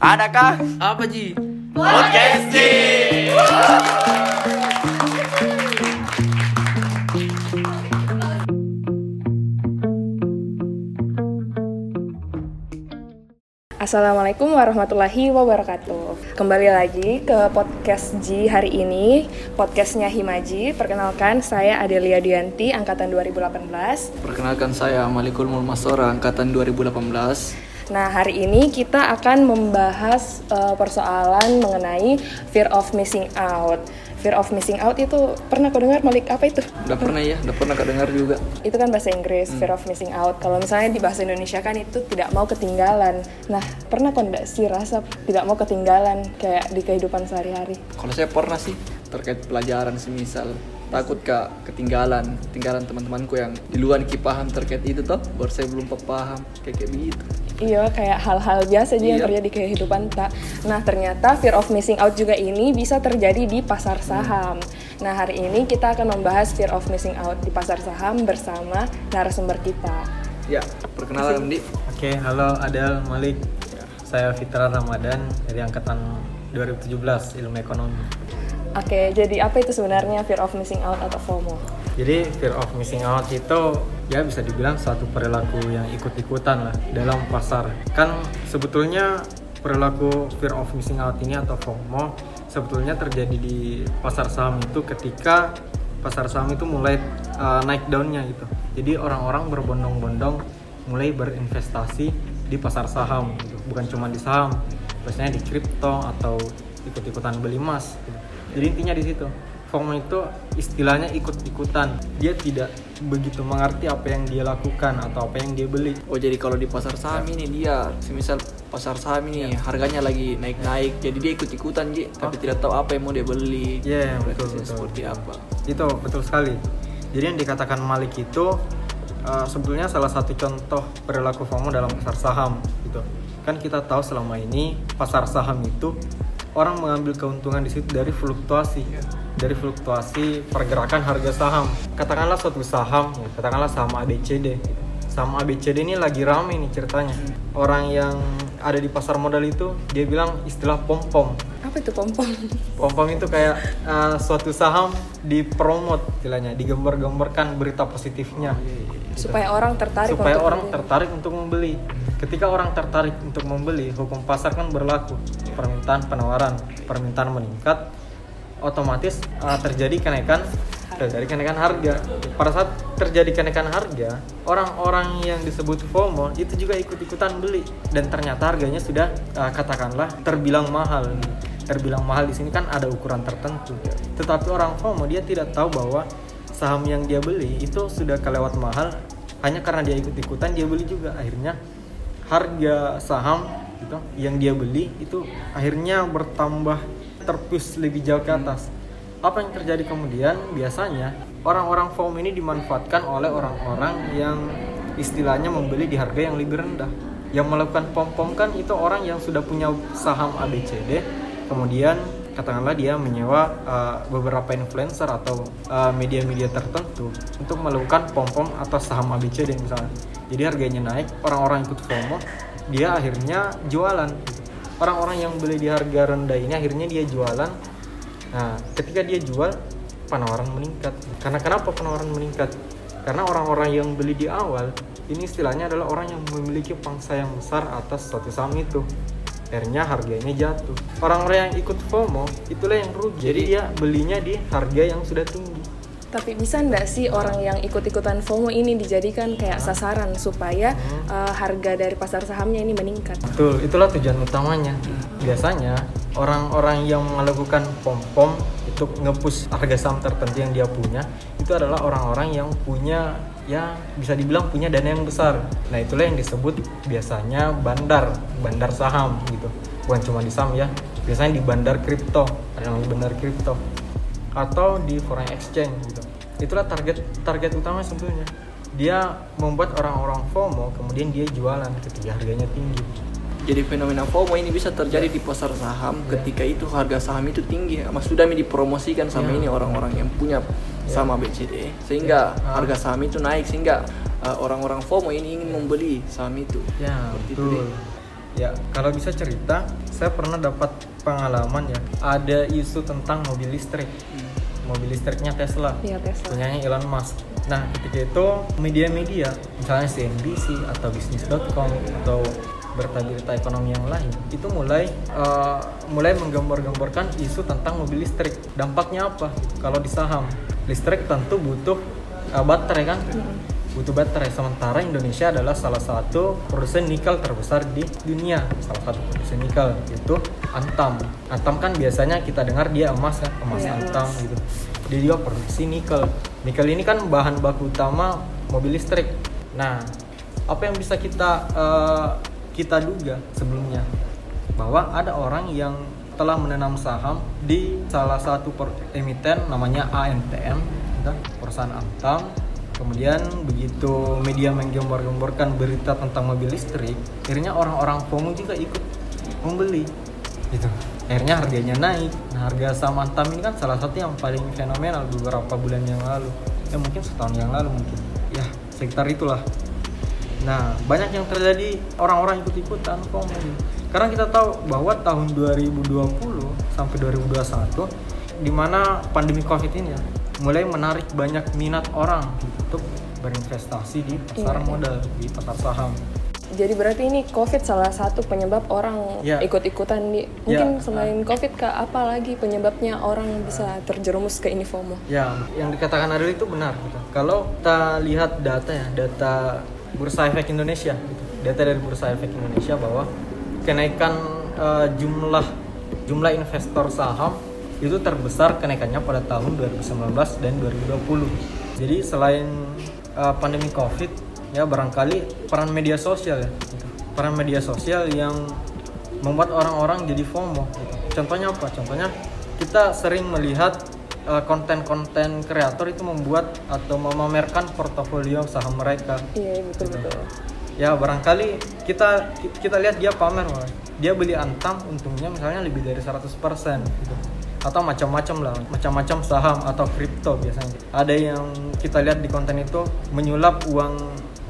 Adakah Apa Ji? podcasting? Assalamualaikum warahmatullahi wabarakatuh Kembali lagi ke podcast Ji hari ini Podcastnya Himaji Perkenalkan saya Adelia Dianti Angkatan 2018 Perkenalkan saya Malikul Mulmasora angkatan 2018. Nah hari ini kita akan membahas eh, persoalan mengenai Fear of missing out Fear of missing out itu pernah kau dengar Malik apa itu? Udah pernah ya, udah pernah kedengar juga. itu kan bahasa Inggris, fear of missing out. Kalau misalnya di bahasa Indonesia kan itu tidak mau ketinggalan. Nah, pernah kok enggak sih rasa tidak mau ketinggalan kayak di kehidupan sehari-hari? Kalau saya pernah sih terkait pelajaran semisal takut kak ketinggalan ketinggalan teman-temanku yang di luar ki paham terkait itu toh baru saya belum paham kayak kayak begitu Iya, kayak hal-hal biasa aja yang Iya. terjadi di kehidupan tak. Nah, ternyata fear of missing out juga ini bisa terjadi di pasar saham. Nah, hari ini kita akan membahas fear of missing out di pasar saham bersama narasumber kita. ya perkenalan di Oke, halo Adel Malik. Saya Fitra Ramadan dari angkatan 2017 Ilmu Ekonomi. Oke, jadi apa itu sebenarnya fear of missing out atau FOMO? Jadi fear of missing out itu ya bisa dibilang suatu perilaku yang ikut-ikutan lah dalam pasar. Kan sebetulnya perilaku fear of missing out ini atau FOMO sebetulnya terjadi di pasar saham itu ketika pasar saham itu mulai uh, naik daunnya gitu. Jadi orang-orang berbondong-bondong mulai berinvestasi di pasar saham gitu. Bukan cuma di saham, biasanya di kripto atau ikut-ikutan beli emas. gitu. Jadi intinya di situ. FOMO itu istilahnya ikut-ikutan. Dia tidak begitu mengerti apa yang dia lakukan atau apa yang dia beli. oh jadi kalau di pasar saham ini dia semisal pasar saham ini harganya lagi naik-naik jadi dia ikut-ikutan Ji tapi tidak tahu apa yang mau dia beli Iya, betul, Prosesnya betul. seperti apa Itu betul sekali. Jadi yang dikatakan Malik itu uh, sebetulnya salah satu contoh perilaku FOMO dalam pasar saham gitu. Kan kita tahu selama ini pasar saham itu orang mengambil keuntungan di situ dari fluktuasi dari fluktuasi pergerakan harga saham. Katakanlah suatu saham, katakanlah saham ABCD. Saham ABCD ini lagi rame nih ceritanya. Orang yang ada di pasar modal itu dia bilang istilah pom-pom. Apa itu pom-pom? Pom-pom itu kayak uh, suatu saham dipromot istilahnya, digambar-gambarkan berita positifnya. supaya orang tertarik Supaya untuk orang membeli. tertarik untuk membeli. Ketika orang tertarik untuk membeli, hukum pasar kan berlaku. Permintaan penawaran, permintaan meningkat, otomatis uh, terjadi kenaikan terjadi kenaikan harga. Pada saat terjadi kenaikan harga, orang-orang yang disebut FOMO itu juga ikut-ikutan beli dan ternyata harganya sudah uh, katakanlah terbilang mahal. Terbilang mahal di sini kan ada ukuran tertentu. Tetapi orang FOMO dia tidak tahu bahwa saham yang dia beli itu sudah kelewat mahal hanya karena dia ikut-ikutan dia beli juga akhirnya harga saham gitu yang dia beli itu akhirnya bertambah terpus lebih jauh ke atas. Apa yang terjadi kemudian? Biasanya orang-orang FOMO ini dimanfaatkan oleh orang-orang yang istilahnya membeli di harga yang lebih rendah. Yang melakukan pom-pom kan itu orang yang sudah punya saham ABCD, kemudian katakanlah dia menyewa uh, beberapa influencer atau uh, media-media tertentu untuk melakukan pom-pom atas saham ABCD misalnya. Jadi harganya naik, orang-orang ikut FOMO, dia akhirnya jualan. Orang-orang yang beli di harga rendah ini akhirnya dia jualan. Nah, ketika dia jual, penawaran meningkat. Karena kenapa penawaran meningkat? Karena orang-orang yang beli di awal ini istilahnya adalah orang yang memiliki pangsa yang besar atas suatu saham itu. Akhirnya harganya jatuh. Orang-orang yang ikut FOMO itulah yang rugi. Jadi dia belinya di harga yang sudah tinggi. Tapi bisa nggak sih orang yang ikut-ikutan FOMO ini dijadikan kayak sasaran supaya uh, harga dari pasar sahamnya ini meningkat? Betul, itulah tujuan utamanya. Biasanya orang-orang yang melakukan pom-pom itu ngepush harga saham tertentu yang dia punya itu adalah orang-orang yang punya ya bisa dibilang punya dana yang besar. Nah itulah yang disebut biasanya bandar, bandar saham gitu. Bukan cuma di saham ya, biasanya di bandar kripto, ada yang bandar kripto atau di foreign exchange gitu. Itulah target target utama sebetulnya. Dia membuat orang-orang FOMO kemudian dia jualan ketika harganya tinggi. Jadi fenomena FOMO ini bisa terjadi di pasar saham ketika itu harga saham itu tinggi. Mas sudah dipromosikan sama Ya. ini orang-orang yang punya sama BCD sehingga Ya. harga saham itu naik sehingga uh, orang-orang FOMO ini ingin membeli saham itu. Ya, Seperti itu betul. deh. Ya, kalau bisa cerita, saya pernah dapat pengalaman ya. Ada isu tentang mobil listrik. Mobil listriknya Tesla. Iya Tesla. Punyanya Elon Musk. Nah, ketika itu media-media, misalnya CNBC atau bisnis.com atau berita-berita ekonomi yang lain, itu mulai eh, mulai menggambar-gambarkan isu tentang mobil listrik. Dampaknya apa? Kalau di saham, listrik tentu butuh eh, baterai kan? butuh baterai sementara Indonesia adalah salah satu produsen nikel terbesar di dunia salah satu produsen nikel yaitu Antam Antam kan biasanya kita dengar dia emas kan emas Iya, Antam emas. gitu dia juga produksi nikel nikel ini kan bahan baku utama mobil listrik nah apa yang bisa kita eh, kita duga sebelumnya bahwa ada orang yang telah menanam saham di salah satu emiten namanya ANTM perusahaan Antam. Kemudian begitu media menggembar-gemborkan berita tentang mobil listrik akhirnya orang-orang FOMO juga ikut membeli. Gitu. Akhirnya harganya naik. Nah harga saham Antam ini kan salah satu yang paling fenomenal beberapa bulan yang lalu. Ya mungkin setahun yang lalu mungkin. Ya sekitar itulah Nah, banyak yang terjadi orang-orang ikut-ikutan gitu. Karena kita tahu bahwa tahun 2020 sampai 2021 di mana pandemi Covid ini ya mulai menarik banyak minat orang untuk berinvestasi di pasar Iya, iya. modal, di pasar saham. Jadi berarti ini COVID salah satu penyebab orang Ya. ikut-ikutan di mungkin Ya. selain COVID kak apa lagi penyebabnya orang bisa terjerumus ke ini FOMO? Ya, yang dikatakan Adil itu benar gitu. Kalau kita lihat data ya, data Bursa Efek Indonesia gitu. Data dari Bursa Efek Indonesia bahwa kenaikan eh, jumlah jumlah investor saham itu terbesar kenaikannya pada tahun 2019 dan 2020. Jadi selain eh, pandemi Covid ya barangkali peran media sosial ya. gitu. Peran media sosial yang membuat orang-orang jadi FOMO. gitu. Contohnya apa? Contohnya kita sering melihat uh, konten-konten kreator itu membuat atau memamerkan portofolio saham mereka. Iya betul betul. Ya barangkali kita kita lihat dia pamer malah. Dia beli Antam untungnya misalnya lebih dari 100% gitu. Atau macam-macam lah, macam-macam saham atau kripto biasanya. Ada yang kita lihat di konten itu menyulap uang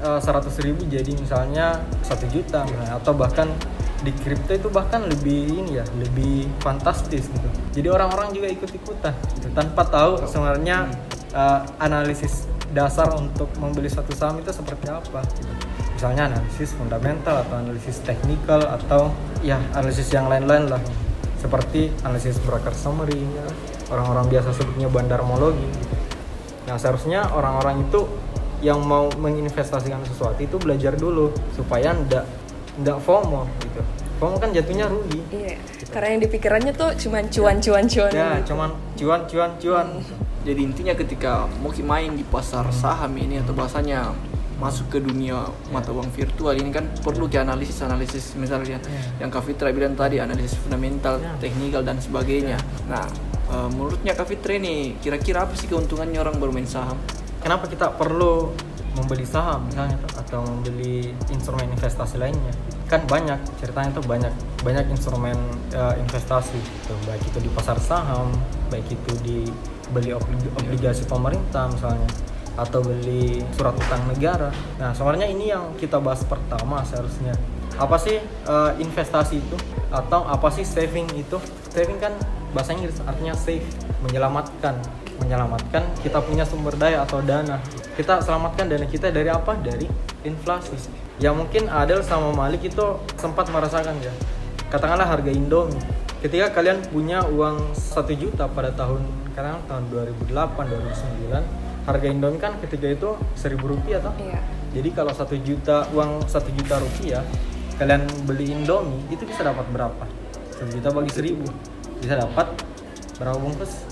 eh, 100.000 ribu jadi misalnya satu juta atau bahkan di kripto itu bahkan lebih ini ya, lebih fantastis gitu. Jadi orang-orang juga ikut-ikutan gitu, tanpa tahu sebenarnya eh, analisis dasar untuk membeli satu saham itu seperti apa gitu misalnya analisis fundamental atau analisis teknikal atau ya analisis yang lain-lain lah seperti analisis broker summary orang-orang biasa sebutnya bandarmologi gitu. nah seharusnya orang-orang itu yang mau menginvestasikan sesuatu itu belajar dulu supaya ndak ndak FOMO gitu FOMO kan jatuhnya rugi Iya. Karena yang dipikirannya tuh cuman cuan-cuan-cuan. ya gitu. cuman cuan cuan cuan Jadi intinya ketika mau main di pasar saham ini atau bahasanya masuk ke dunia mata uang virtual ini kan perlu ke analisis analisis misalnya Iya. yang Kak Fitra bilang tadi analisis fundamental, Iya. teknikal dan sebagainya. Nah, eh, menurutnya Kak Fitra ini kira-kira apa sih keuntungannya orang bermain saham? kenapa kita perlu membeli saham misalnya atau membeli instrumen investasi lainnya. Kan banyak ceritanya tuh banyak banyak instrumen eh, investasi tuh baik itu di pasar saham baik itu di beli obli- obligasi pemerintah misalnya atau beli surat utang negara. Nah sebenarnya ini yang kita bahas pertama seharusnya. Apa sih eh, investasi itu? Atau apa sih saving itu? Saving kan bahasa Inggris artinya save menyelamatkan menyelamatkan kita punya sumber daya atau dana. Kita selamatkan dana kita dari apa? Dari inflasi. Ya mungkin Adel sama Malik itu sempat merasakan ya. Katakanlah harga Indomie. Ketika kalian punya uang 1 juta pada tahun katakanlah tahun 2008 2009 harga Indomie kan ketika itu 1000 rupiah toh. Iya. jadi kalau satu juta uang satu juta rupiah kalian beli Indomie itu bisa dapat berapa? Satu juta bagi seribu. Bisa dapat berapa bungkus?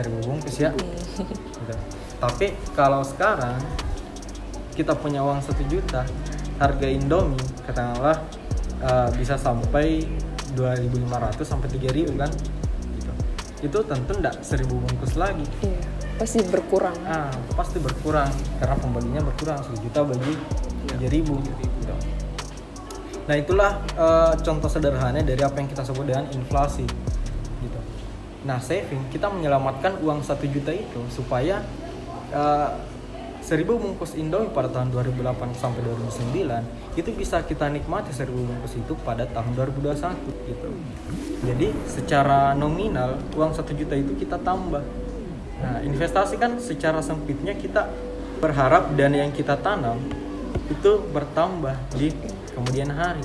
Seribu bungkus ya. Gitu. Tapi kalau sekarang kita punya uang satu juta, harga Indomie katakanlah eh, bisa sampai 2.500 sampai 3.000 kan? Gitu. Itu tentu enggak seribu bungkus lagi. Iya. Pasti berkurang. Ah, pasti berkurang karena pembelinya berkurang 1 juta bagi 3000 gitu. Nah, itulah eh, contoh sederhana dari apa yang kita sebut dengan inflasi. Nah, saving kita menyelamatkan uang 1 juta itu supaya eh, seribu bungkus Indomie pada tahun 2008 sampai 2009 itu bisa kita nikmati seribu bungkus itu pada tahun 2021 gitu. Jadi secara nominal uang satu juta itu kita tambah. Nah investasi kan secara sempitnya kita berharap dana yang kita tanam itu bertambah di kemudian hari.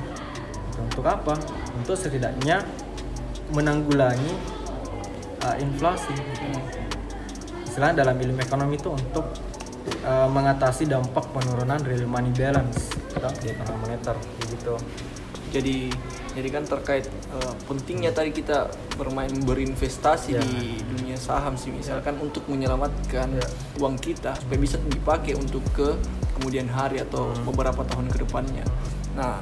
Untuk apa? Untuk setidaknya menanggulangi uh, inflasi istilahnya dalam ilmu ekonomi itu untuk uh, mengatasi dampak penurunan real money balance atau di ekonomi moneter begitu jadi jadi kan terkait uh, pentingnya tadi kita bermain berinvestasi Ya. di dunia saham sih misalkan untuk menyelamatkan Ya. uang kita supaya bisa dipakai untuk ke kemudian hari atau Hmm. beberapa tahun ke depannya. Nah,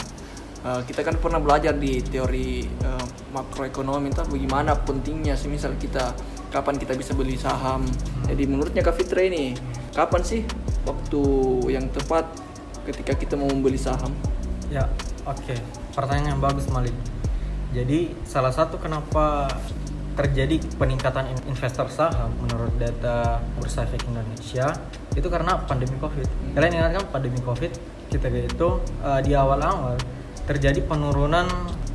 uh, kita kan pernah belajar di teori uh, makroekonomi entah bagaimana pentingnya semisal kita kapan kita bisa beli saham. Hmm. Jadi menurutnya Kak Fitra ini kapan sih waktu yang tepat ketika kita mau membeli saham? Ya, oke. Pertanyaan yang bagus, Malik. Jadi, salah satu kenapa terjadi peningkatan in- investor saham menurut data Bursa Efek Indonesia itu karena pandemi Covid. Kalian ingat kan pandemi Covid kita itu eh, di awal-awal terjadi penurunan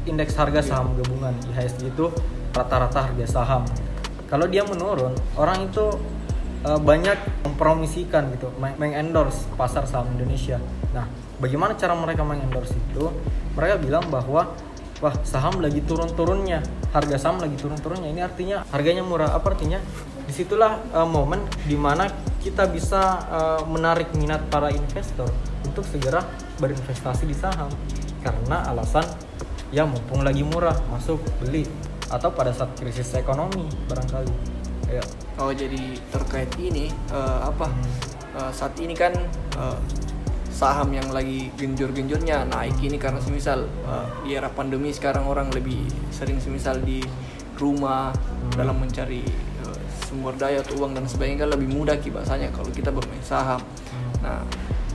indeks harga saham gabungan IHSG itu rata-rata harga saham. Kalau dia menurun, orang itu uh, banyak mempromosikan gitu, meng- mengendorse pasar saham Indonesia. Nah, bagaimana cara mereka mengendorse itu? Mereka bilang bahwa wah saham lagi turun-turunnya, harga saham lagi turun-turunnya. Ini artinya harganya murah. Apa artinya? Di situlah uh, momen di mana kita bisa uh, menarik minat para investor untuk segera berinvestasi di saham karena alasan ya mumpung lagi murah masuk beli atau pada saat krisis ekonomi barangkali. Ya. Oh jadi terkait ini eh, apa eh, saat ini kan eh, saham yang lagi genjor-genjornya naik ini karena semisal eh, di era pandemi sekarang orang lebih sering semisal di rumah dalam mencari eh, sumber daya atau uang dan sebagainya kan lebih mudah ki bahasanya kalau kita bermain saham. Nah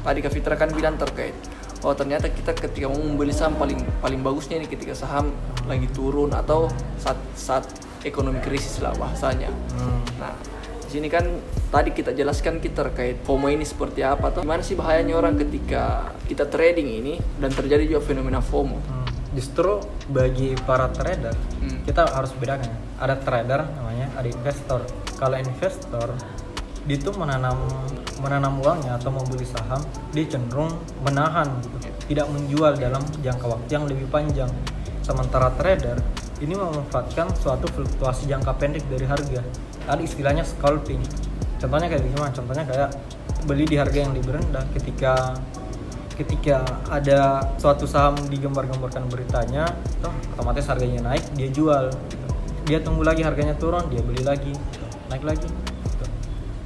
tadi Kak Fitra kan bilang terkait oh ternyata kita ketika mau membeli saham paling paling bagusnya ini ketika saham lagi turun atau saat saat ekonomi krisis lah bahasanya. Hmm. Nah, di sini kan tadi kita jelaskan kita terkait FOMO ini seperti apa tuh. Gimana sih bahayanya orang ketika kita trading ini dan terjadi juga fenomena FOMO. Hmm, Justru bagi para trader Hmm. kita harus bedakan. ya. Ada trader namanya, ada investor. Kalau investor dia itu menanam menanam uangnya atau mau beli saham, dia cenderung menahan gitu, tidak menjual dalam jangka waktu yang lebih panjang. Sementara trader ini memanfaatkan suatu fluktuasi jangka pendek dari harga. Ada istilahnya scalping. Contohnya kayak gimana? Contohnya kayak beli di harga yang lebih rendah ketika ketika ada suatu saham digembar-gemborkan beritanya, toh otomatis harganya naik, dia jual. gitu. Dia tunggu lagi harganya turun, dia beli lagi, gitu. naik lagi.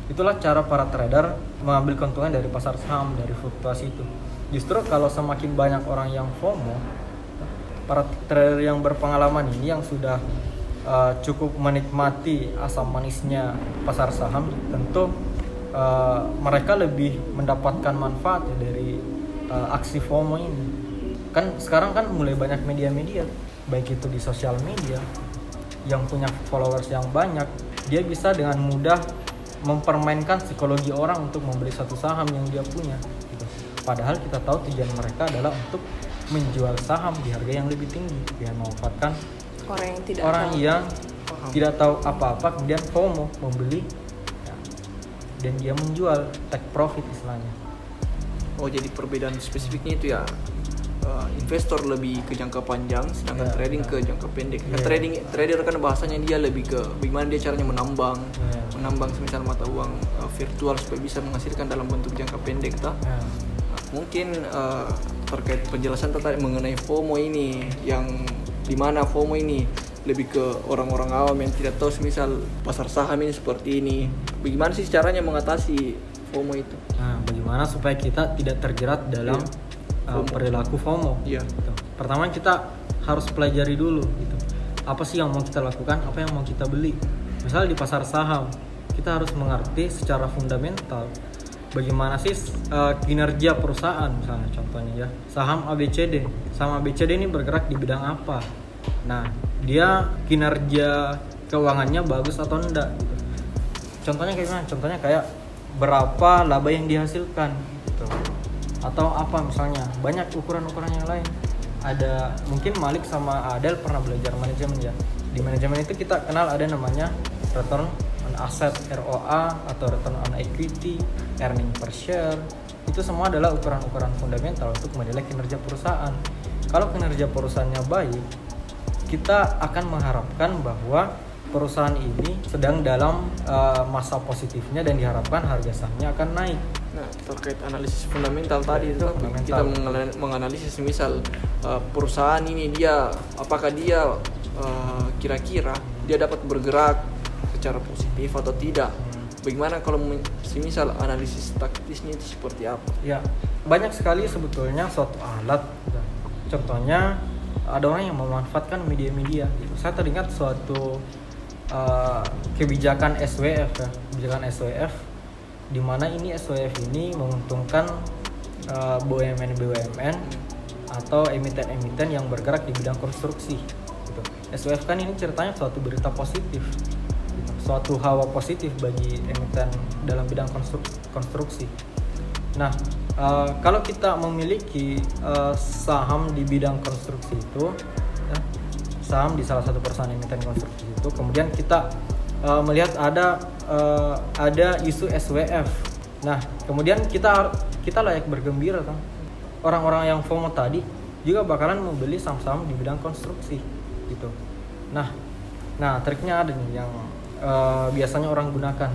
Itulah cara para trader mengambil keuntungan dari pasar saham dari fluktuasi itu. Justru kalau semakin banyak orang yang FOMO, para trader yang berpengalaman ini yang sudah uh, cukup menikmati asam manisnya pasar saham, tentu uh, mereka lebih mendapatkan manfaat ya dari uh, aksi FOMO ini. Kan sekarang kan mulai banyak media-media, baik itu di sosial media yang punya followers yang banyak, dia bisa dengan mudah mempermainkan psikologi orang untuk membeli satu saham yang dia punya. gitu. Padahal kita tahu tujuan mereka adalah untuk menjual saham di harga yang lebih tinggi dengan memanfaatkan orang yang tidak orang tahu. yang tidak tahu apa-apa kemudian FOMO membeli ya, dan dia menjual take profit istilahnya. Oh jadi perbedaan spesifiknya itu ya uh, investor lebih ke jangka panjang, sedangkan Ya, trading ya. ke jangka pendek. Kan Ya. trading trader kan bahasanya dia lebih ke bagaimana dia caranya menambang, Ya. menambang semisal mata uang uh, virtual supaya bisa menghasilkan dalam bentuk jangka pendek, tah? Ya. Nah, mungkin uh, terkait penjelasan tadi mengenai FOMO ini yang di mana FOMO ini lebih ke orang-orang awam yang tidak tahu semisal pasar saham ini seperti ini bagaimana sih caranya mengatasi FOMO itu Nah, bagaimana supaya kita tidak terjerat dalam Iya. Uh, perilaku FOMO? Iya. Gitu. Pertama kita harus pelajari dulu gitu. Apa sih yang mau kita lakukan? Apa yang mau kita beli? Misal di pasar saham, kita harus mengerti secara fundamental bagaimana sih uh, kinerja perusahaan misalnya contohnya ya. Saham ABCD. Saham ABCD ini bergerak di bidang apa? Nah, dia kinerja keuangannya bagus atau enggak gitu. Contohnya kayak gimana? Contohnya kayak berapa laba yang dihasilkan gitu. Atau apa misalnya banyak ukuran-ukuran yang lain. Ada mungkin Malik sama Adel pernah belajar manajemen ya. Di manajemen itu kita kenal ada namanya return on asset ROA atau return on equity earning per share. Itu semua adalah ukuran-ukuran fundamental untuk menilai kinerja perusahaan. Kalau kinerja perusahaannya baik kita akan mengharapkan bahwa perusahaan ini sedang dalam uh, masa positifnya dan diharapkan harga sahamnya akan naik. Nah, terkait analisis fundamental tadi itu Fundamental. kita menganalisis misal uh, perusahaan ini dia apakah dia uh, kira-kira dia dapat bergerak secara positif atau tidak. Bagaimana kalau semisal analisis taktisnya itu seperti apa? Ya, banyak sekali sebetulnya suatu alat. Contohnya ada orang yang memanfaatkan media-media. gitu. Saya teringat suatu uh, kebijakan SWF ya, kebijakan SWF di mana ini SWF ini menguntungkan uh, BUMN BUMN atau emiten-emiten yang bergerak di bidang konstruksi. Gitu. SWF kan ini ceritanya suatu berita positif, gitu. suatu hawa positif bagi emiten dalam bidang konstruk- konstruksi. Nah, eh, kalau kita memiliki eh, saham di bidang konstruksi itu, ya, saham di salah satu perusahaan emiten konstruksi itu, kemudian kita eh, melihat ada eh, ada isu SWF. Nah, kemudian kita kita layak bergembira kan. Orang-orang yang FOMO tadi juga bakalan membeli saham-saham di bidang konstruksi gitu. Nah, nah triknya ada nih yang eh, biasanya orang gunakan.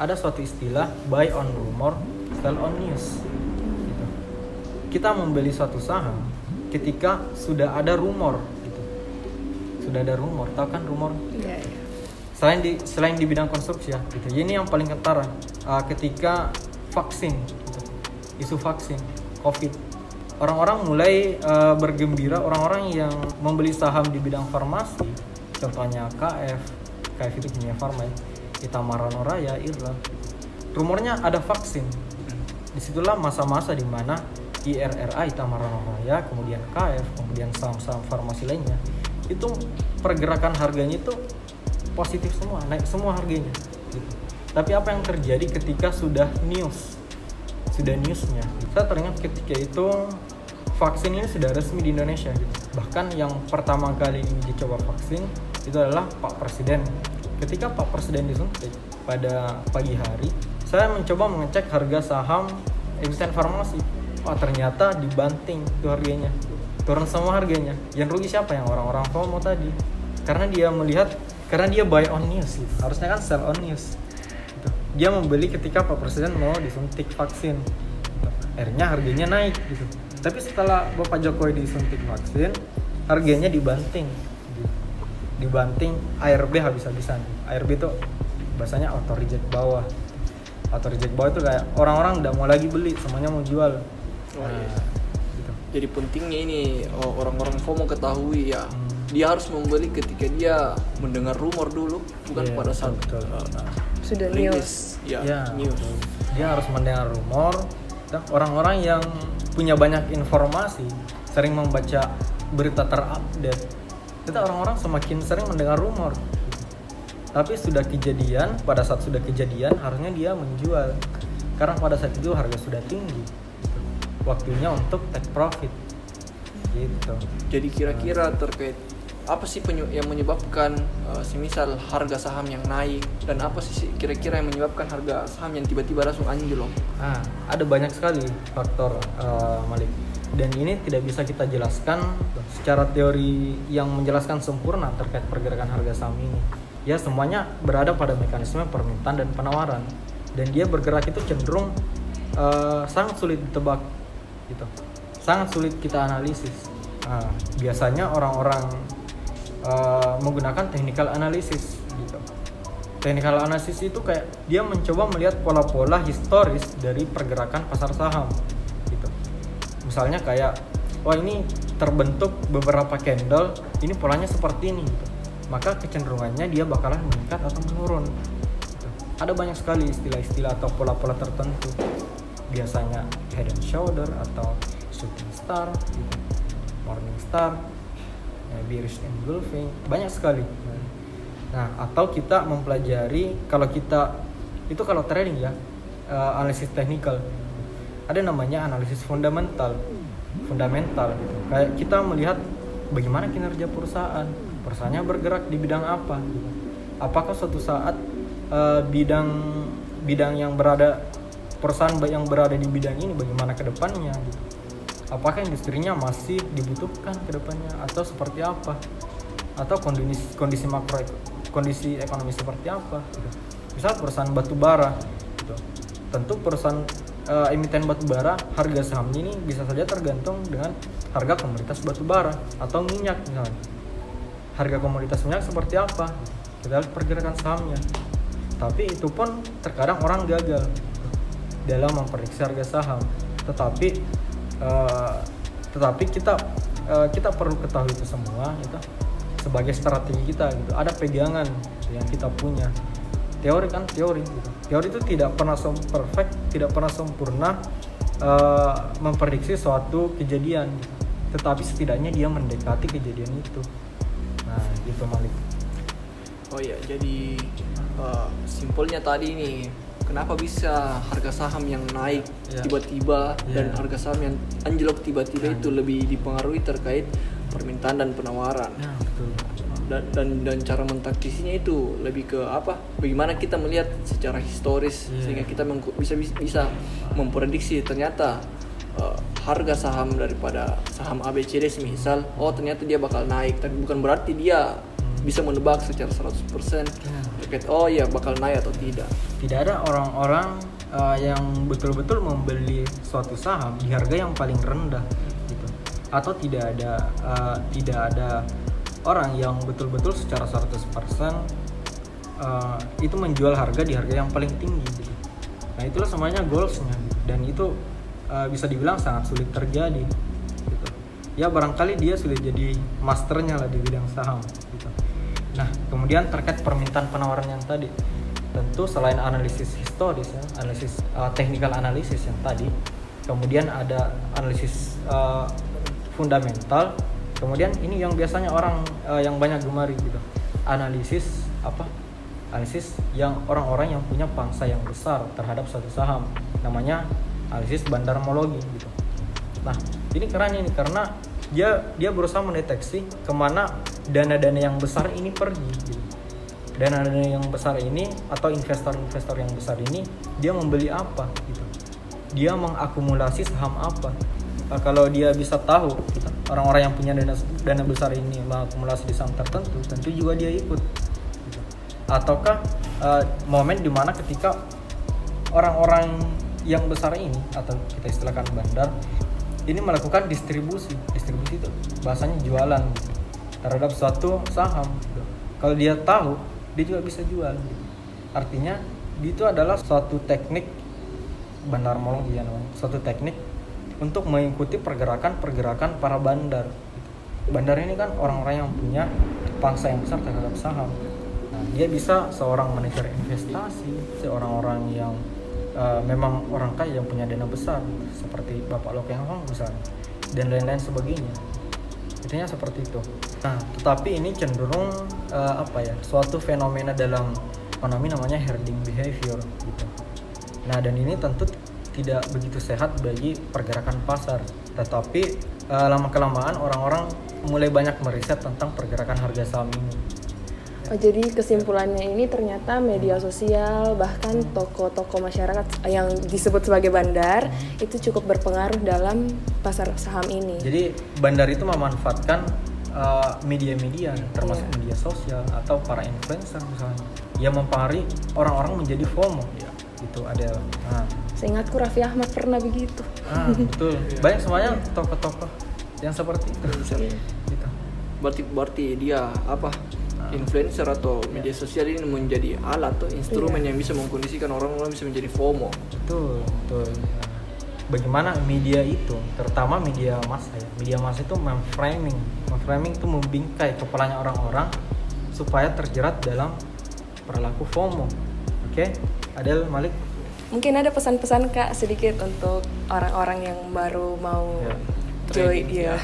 Ada suatu istilah buy on rumor, sell on news. Gitu. Kita membeli suatu saham ketika sudah ada rumor. Sudah ada rumor, tahu kan rumor? Iya, iya. Selain di selain di bidang konstruksi ya, gitu. Ini yang paling kentara uh, ketika vaksin, gitu. isu vaksin COVID. Orang-orang mulai uh, bergembira, orang-orang yang membeli saham di bidang farmasi, contohnya KF, KF itu kimia farma ya, Itamarano Raya, Irla. Rumornya ada vaksin. Di situlah masa-masa di mana IRRA, Itamarano Raya, kemudian KF, kemudian saham-saham farmasi lainnya, itu pergerakan harganya itu positif semua, naik semua harganya. Gitu. Tapi apa yang terjadi ketika sudah news, sudah newsnya? Saya teringat ketika itu vaksin ini sudah resmi di Indonesia. Gitu. Bahkan yang pertama kali uji coba vaksin itu adalah Pak Presiden. Ketika Pak Presiden disuntik pada pagi hari, saya mencoba mengecek harga saham emiten farmasi. Wah ternyata dibanting itu harganya, turun semua harganya. Yang rugi siapa? Yang orang-orang FOMO tadi. Karena dia melihat, karena dia buy on news. Gitu. Harusnya kan sell on news. Gitu. Dia membeli ketika Pak Presiden mau disuntik vaksin. Gitu. Akhirnya harganya naik gitu. Tapi setelah Bapak Jokowi disuntik vaksin, harganya dibanting. Gitu. Dibanting ARB habis-habisan. ARB itu bahasanya auto reject bawah. Auto reject bawah itu kayak orang-orang udah mau lagi beli, semuanya mau jual. Oh, iya. Nah. Jadi pentingnya ini oh, orang-orang FOMO ketahui ya. Hmm. Dia harus membeli ketika dia mendengar rumor dulu, bukan Iya, pada saat betul, uh. Sudah rilis. news. Ya, Ya, news. dia harus mendengar rumor dan orang-orang yang punya banyak informasi sering membaca berita terupdate kita orang-orang semakin sering mendengar rumor tapi sudah kejadian pada saat sudah kejadian harusnya dia menjual karena pada saat itu harga sudah tinggi waktunya untuk take profit gitu Jadi kira-kira terkait apa sih penyu- yang menyebabkan uh, semisal harga saham yang naik dan apa sih kira-kira yang menyebabkan harga saham yang tiba-tiba langsung anjlok? Nah, ada banyak sekali faktor uh, Malik. Dan ini tidak bisa kita jelaskan secara teori yang menjelaskan sempurna terkait pergerakan harga saham ini. Ya, semuanya berada pada mekanisme permintaan dan penawaran. Dan dia bergerak itu cenderung uh, sangat sulit ditebak gitu. Sangat sulit kita analisis. Nah, biasanya orang-orang uh, menggunakan technical analysis gitu technical analysis itu kayak dia mencoba melihat pola-pola historis dari pergerakan pasar saham gitu. Misalnya kayak wah ini terbentuk beberapa candle, ini polanya seperti ini gitu. Maka kecenderungannya dia bakalan meningkat atau menurun. gitu. Ada banyak sekali istilah-istilah atau pola-pola tertentu. Biasanya head and shoulder atau shooting star gitu. Morning star, ya, bearish engulfing, banyak sekali. Nah, atau kita mempelajari kalau kita itu kalau trading ya, eh, analisis teknikal ada namanya analisis fundamental fundamental gitu. kayak kita melihat bagaimana kinerja perusahaan perusahaannya bergerak di bidang apa gitu. apakah suatu saat eh, bidang bidang yang berada perusahaan yang berada di bidang ini bagaimana ke depannya gitu. Apakah industrinya masih dibutuhkan ke depannya atau seperti apa? Atau kondisi kondisi makro kondisi ekonomi seperti apa gitu. misal perusahaan batu bara gitu. tentu perusahaan eh, emiten batu bara harga sahamnya ini bisa saja tergantung dengan harga komoditas batu bara atau minyak misalnya. Harga komoditas minyak seperti apa? Kita lihat pergerakan sahamnya. Tapi itu pun terkadang orang gagal dalam memprediksi harga saham. Tetapi eh, tetapi kita eh, kita perlu ketahui itu semua itu sebagai strategi kita gitu. Ada pegangan gitu, yang kita punya. Teori kan teori gitu. teori itu tidak pernah perfect tidak pernah sempurna eh, memprediksi suatu kejadian. Gitu. tetapi setidaknya dia mendekati kejadian itu. Nah gitu Malik. Oh iya, jadi uh, simpelnya tadi nih, kenapa bisa harga saham yang naik Iya. tiba-tiba dan Iya. harga saham yang anjlok tiba-tiba Nah. itu lebih dipengaruhi terkait permintaan dan penawaran. ya betul Dan, dan dan cara mentaktisinya itu lebih ke apa? Bagaimana kita melihat secara historis Iya. sehingga kita bisa bisa memprediksi ternyata uh, harga saham daripada saham ABCD misal, oh ternyata dia bakal naik, tapi bukan berarti dia bisa menebak secara 100% Ya. terkait oh iya bakal naik atau tidak. tidak ada orang-orang uh, yang betul-betul membeli suatu saham di harga yang paling rendah gitu atau tidak ada uh, tidak ada orang yang betul-betul secara 100% uh, itu menjual harga di harga yang paling tinggi gitu. Nah, itulah semuanya goalsnya gitu. dan itu uh, bisa dibilang sangat sulit terjadi gitu. Ya barangkali dia sudah jadi masternya lah di bidang saham. Nah, kemudian terkait permintaan penawaran yang tadi, tentu selain analisis historis ya, analisis uh, technical analisis yang tadi, kemudian ada analisis uh, fundamental, kemudian ini yang biasanya orang uh, yang banyak gemari gitu, analisis apa? Analisis yang orang-orang yang punya pangsa yang besar terhadap suatu saham, namanya analisis bandarmologi gitu. Nah, ini keren ini karena dia dia berusaha mendeteksi ke mana dana-dana yang besar ini pergi. Gitu. Dana-dana yang besar ini atau investor-investor yang besar ini dia membeli apa gitu. Dia mengakumulasi saham apa. Nah, kalau dia bisa tahu gitu, orang-orang yang punya dana dana besar ini mengakumulasi di saham tertentu, tentu juga dia ikut. gitu. Ataukah eh, momen di mana ketika orang-orang yang besar ini atau kita istilahkan bandar ini melakukan distribusi distribusi itu bahasanya jualan terhadap suatu saham. Kalau dia tahu dia juga bisa jual. Artinya itu adalah suatu teknik bandarmologi ya namanya suatu teknik untuk mengikuti pergerakan-pergerakan para bandar. Bandar ini kan orang-orang yang punya pangsa yang besar terhadap saham. Nah, dia bisa seorang manajer investasi seorang orang yang uh, memang orang kaya yang punya dana besar seperti Bapak Lo Keng Hong misalnya dan lain-lain sebagainya. Intinya seperti itu. Nah tetapi ini cenderung uh, apa ya suatu fenomena dalam ekonomi namanya herding behavior gitu. Nah dan ini tentu tidak begitu sehat bagi pergerakan pasar. Tetapi uh, lama kelamaan orang-orang mulai banyak meriset tentang pergerakan harga saham ini jadi kesimpulannya ini ternyata media sosial bahkan toko-toko masyarakat yang disebut sebagai bandar itu cukup berpengaruh dalam pasar saham ini. Jadi bandar itu memanfaatkan uh, media-media termasuk Iya. media sosial atau para influencer misalnya yang mempengaruhi orang-orang menjadi FOMO ya. Itu ada. Nah, Seingatku Raffi Ahmad pernah begitu. ah, betul. Banyak semuanya tokoh-tokoh yang seperti itu. Gitu. Berarti berarti dia apa? Influencer atau media sosial ini menjadi alat atau instrumen yang bisa mengkondisikan orang-orang bisa menjadi FOMO. Betul, betul. Bagaimana media itu, terutama media massa ya. Media massa itu memframing, memframing itu membingkai kepalanya orang-orang supaya terjerat dalam perilaku FOMO. Oke, Adel Malik. Mungkin ada pesan-pesan Kak sedikit untuk orang-orang yang baru mau Ya, join trading, ya.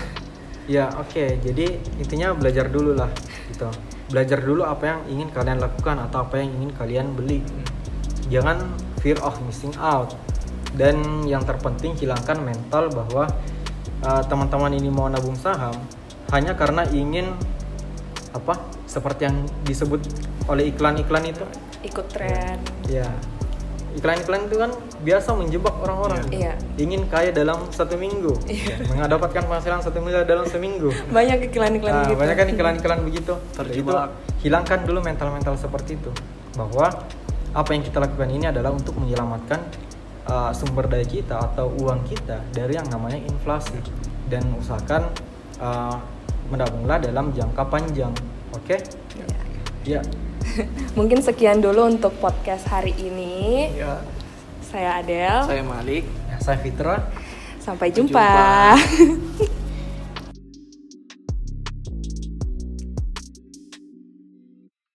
Ya, oke. Jadi intinya belajar dulu lah, gitu. Belajar dulu apa yang ingin kalian lakukan atau apa yang ingin kalian beli. Jangan fear of missing out. Dan yang terpenting hilangkan mental bahwa uh, teman-teman ini mau nabung saham hanya karena ingin apa seperti yang disebut oleh iklan-iklan itu. Ikut tren. Ya iklan-iklan itu kan biasa menjebak orang-orang Iya. ingin kaya dalam satu minggu mendapatkan penghasilan satu miliar dalam seminggu banyak iklan-iklan Nah, gitu banyak kan iklan-iklan begitu. Terjebak. Itu hilangkan dulu mental-mental seperti itu. Bahwa apa yang kita lakukan ini adalah untuk menyelamatkan uh, sumber daya kita atau uang kita dari yang namanya inflasi dan usahakan uh, menabunglah dalam jangka panjang. Oke? Ya. mungkin sekian dulu untuk podcast hari ini Ya, saya Adel saya Malik. Ya, saya Fitra. sampai Sampai jumpa.